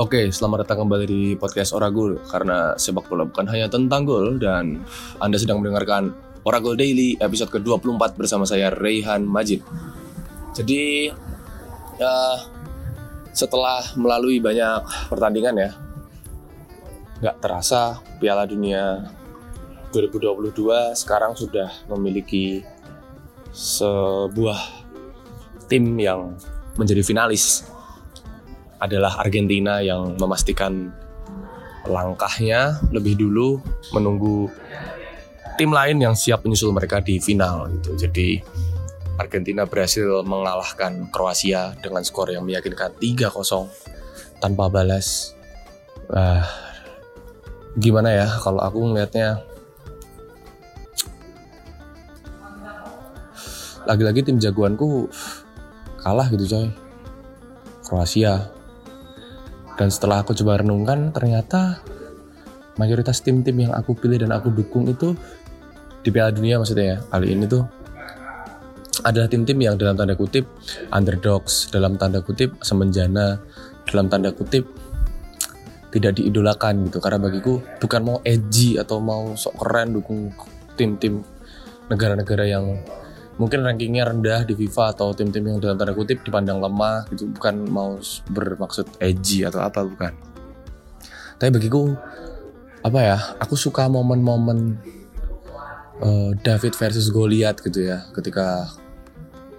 Oke, selamat datang kembali di podcast Oragul karena sepak bola bukan hanya tentang gol dan Anda sedang mendengarkan Oragul Daily episode ke-24 bersama saya Raihan Majid. Jadi ya setelah melalui banyak pertandingan ya nggak terasa Piala Dunia 2022 sekarang sudah memiliki sebuah tim yang menjadi finalis adalah Argentina yang memastikan langkahnya lebih dulu menunggu tim lain yang siap menyusul mereka di final gitu. Jadi Argentina berhasil mengalahkan Kroasia dengan skor yang meyakinkan 3-0 tanpa balas. Uh, gimana ya kalau aku melihatnya lagi-lagi tim jagoanku kalah gitu coy. Kroasia dan setelah aku coba renungkan, ternyata mayoritas tim-tim yang aku pilih dan aku dukung itu di Piala Dunia maksudnya ya. Kali ini tuh adalah tim-tim yang dalam tanda kutip underdogs, dalam tanda kutip semenjana, dalam tanda kutip tidak diidolakan gitu. Karena bagiku bukan mau edgy atau mau sok keren dukung tim-tim negara-negara yang mungkin rankingnya rendah di FIFA atau tim-tim yang dalam tanda kutip dipandang lemah gitu bukan mau bermaksud edgy atau apa bukan. Tapi bagiku apa ya aku suka momen-momen uh, David versus Goliath gitu ya ketika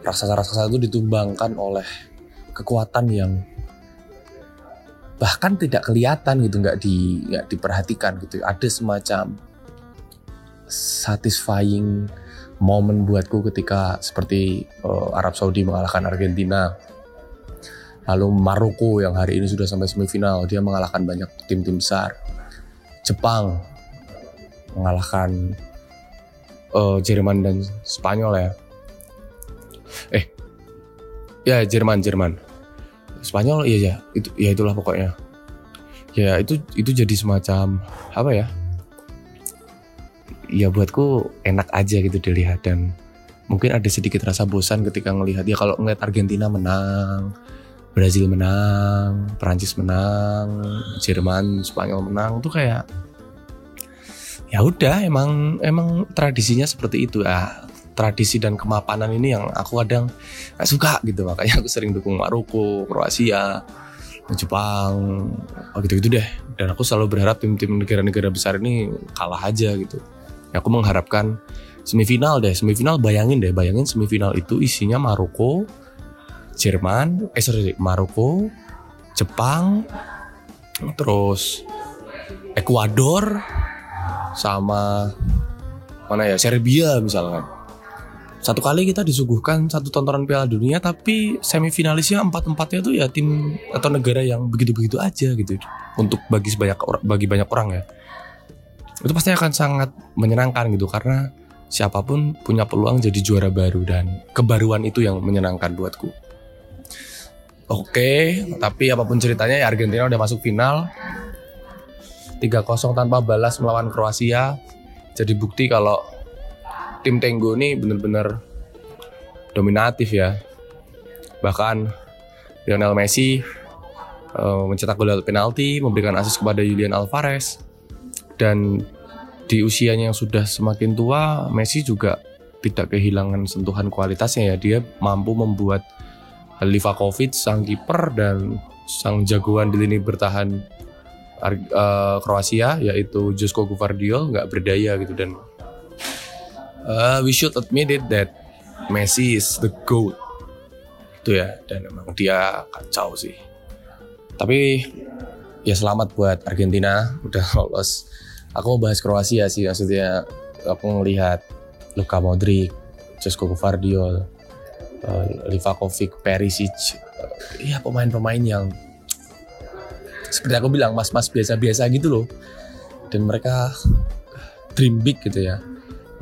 raksasa-raksasa itu ditumbangkan oleh kekuatan yang bahkan tidak kelihatan gitu nggak di nggak diperhatikan gitu. Ada semacam satisfying momen buatku ketika seperti uh, Arab Saudi mengalahkan Argentina. Lalu Maroko yang hari ini sudah sampai semifinal, dia mengalahkan banyak tim-tim besar. Jepang mengalahkan uh, Jerman dan Spanyol ya. Eh, ya Jerman Jerman. Spanyol iya ya, itu ya itulah pokoknya. Ya itu itu jadi semacam apa ya? Ya buatku enak aja gitu dilihat dan mungkin ada sedikit rasa bosan ketika ngelihat. Ya kalau ngeliat Argentina menang Brazil menang Prancis menang Jerman Spanyol menang tuh kayak ya udah emang emang tradisinya seperti itu. Ah tradisi dan kemapanan ini yang aku kadang gak suka gitu. Makanya aku sering dukung Maroko Kroasia Jepang gitu-gitu deh. Dan aku selalu berharap tim-tim negara-negara besar ini kalah aja gitu. Ya, aku mengharapkan semifinal deh semifinal bayangin deh bayangin semifinal itu isinya Maroko Jerman eh sorry Maroko Jepang terus Ekuador sama mana ya Serbia misalkan. Satu kali kita disuguhkan satu tontonan Piala Dunia tapi semifinalisnya empat empatnya tuh ya tim atau negara yang begitu begitu aja gitu untuk bagi banyak bagi banyak orang ya itu pasti akan sangat menyenangkan gitu karena siapa pun punya peluang jadi juara baru dan kebaruan itu yang menyenangkan buatku. Oke, tapi apa pun ceritanya ya Argentina udah masuk final. 3-0 tanpa balas melawan Kroasia. Jadi bukti kalau tim Tenggo ini bener-bener dominatif ya. Bahkan Lionel Messi uh, mencetak gol penalti, memberikan asis kepada Julian Alvarez dan di usianya yang sudah semakin tua Messi juga tidak kehilangan sentuhan kualitasnya ya. Dia mampu membuat Livakovic sang kiper dan sang jagoan di lini bertahan uh, Kroasia yaitu Josko Gvardiol nggak berdaya gitu. Dan uh, we should admit it that Messi is the goat. Itu ya dan emang dia kacau sih. Tapi ya selamat buat Argentina udah lolos aku mau bahas Kroasia sih maksudnya aku melihat Luka Modric, Josko Gvardiol, uh, Livakovic, Perisic, uh, ya pemain-pemain yang seperti aku bilang mas-mas biasa-biasa gitu loh. Dan mereka dream big gitu ya.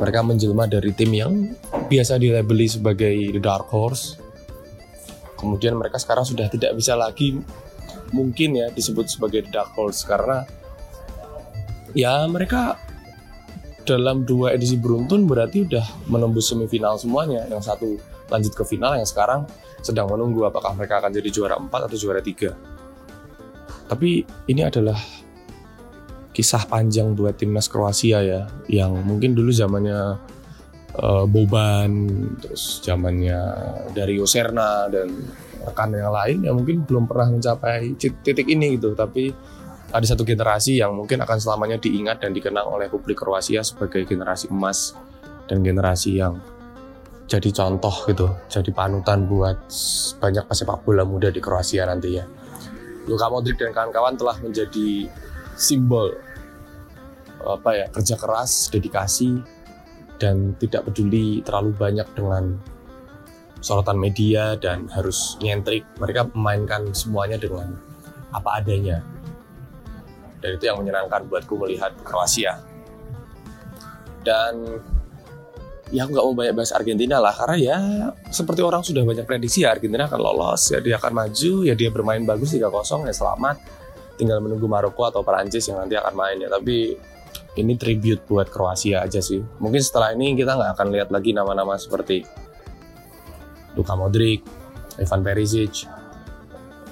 Mereka menjelma dari tim yang biasa dilabeli sebagai the dark horse. Kemudian mereka sekarang sudah tidak bisa lagi mungkin ya disebut sebagai the dark horse karena ya mereka dalam dua edisi beruntun berarti udah menembus semifinal semuanya. Yang satu lanjut ke final, yang sekarang sedang menunggu apakah mereka akan jadi juara 4 atau juara 3. Tapi ini adalah kisah panjang buat timnas Kroasia ya, yang mungkin dulu zamannya uh, Boban, terus zamannya Dario Serna dan rekan yang lain yang mungkin belum pernah mencapai titik ini gitu. Tapi ada satu generasi yang mungkin akan selamanya diingat dan dikenang oleh publik Kroasia sebagai generasi emas dan generasi yang jadi contoh gitu, jadi panutan buat banyak pesepak bola muda di Kroasia nanti ya. Luka Modric dan kawan-kawan telah menjadi simbol apa ya kerja keras, dedikasi dan tidak peduli terlalu banyak dengan sorotan media dan harus nyentrik. Mereka memainkan semuanya dengan apa adanya. Dan itu yang menyenangkan buatku melihat Kroasia. Dan ya aku nggak mau banyak bahas Argentina lah karena ya seperti orang sudah banyak prediksi ya Argentina akan lolos ya dia akan maju ya dia bermain bagus 3-0 ya selamat. Tinggal menunggu Maroko atau Perancis yang nanti akan main ya. Tapi ini tribute buat Kroasia aja sih. Mungkin setelah ini kita nggak akan lihat lagi nama-nama seperti Luka Modric, Ivan Perisic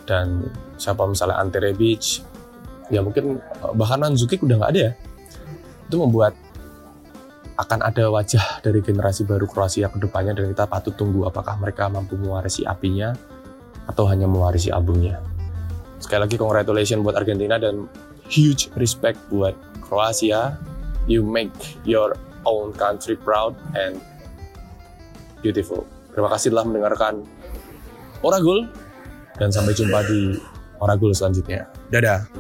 dan siapa misalnya Ante Rebic ya mungkin bahkan Mandzukic udah nggak ada ya itu membuat akan ada wajah dari generasi baru Kroasia ke depannya dan kita patut tunggu apakah mereka mampu mewarisi apinya atau hanya mewarisi albumnya. Sekali lagi congratulations buat Argentina dan huge respect buat Kroasia. You make your own country proud and beautiful. Terima kasih telah mendengarkan Oragul dan sampai jumpa di Oragul selanjutnya. Dadah.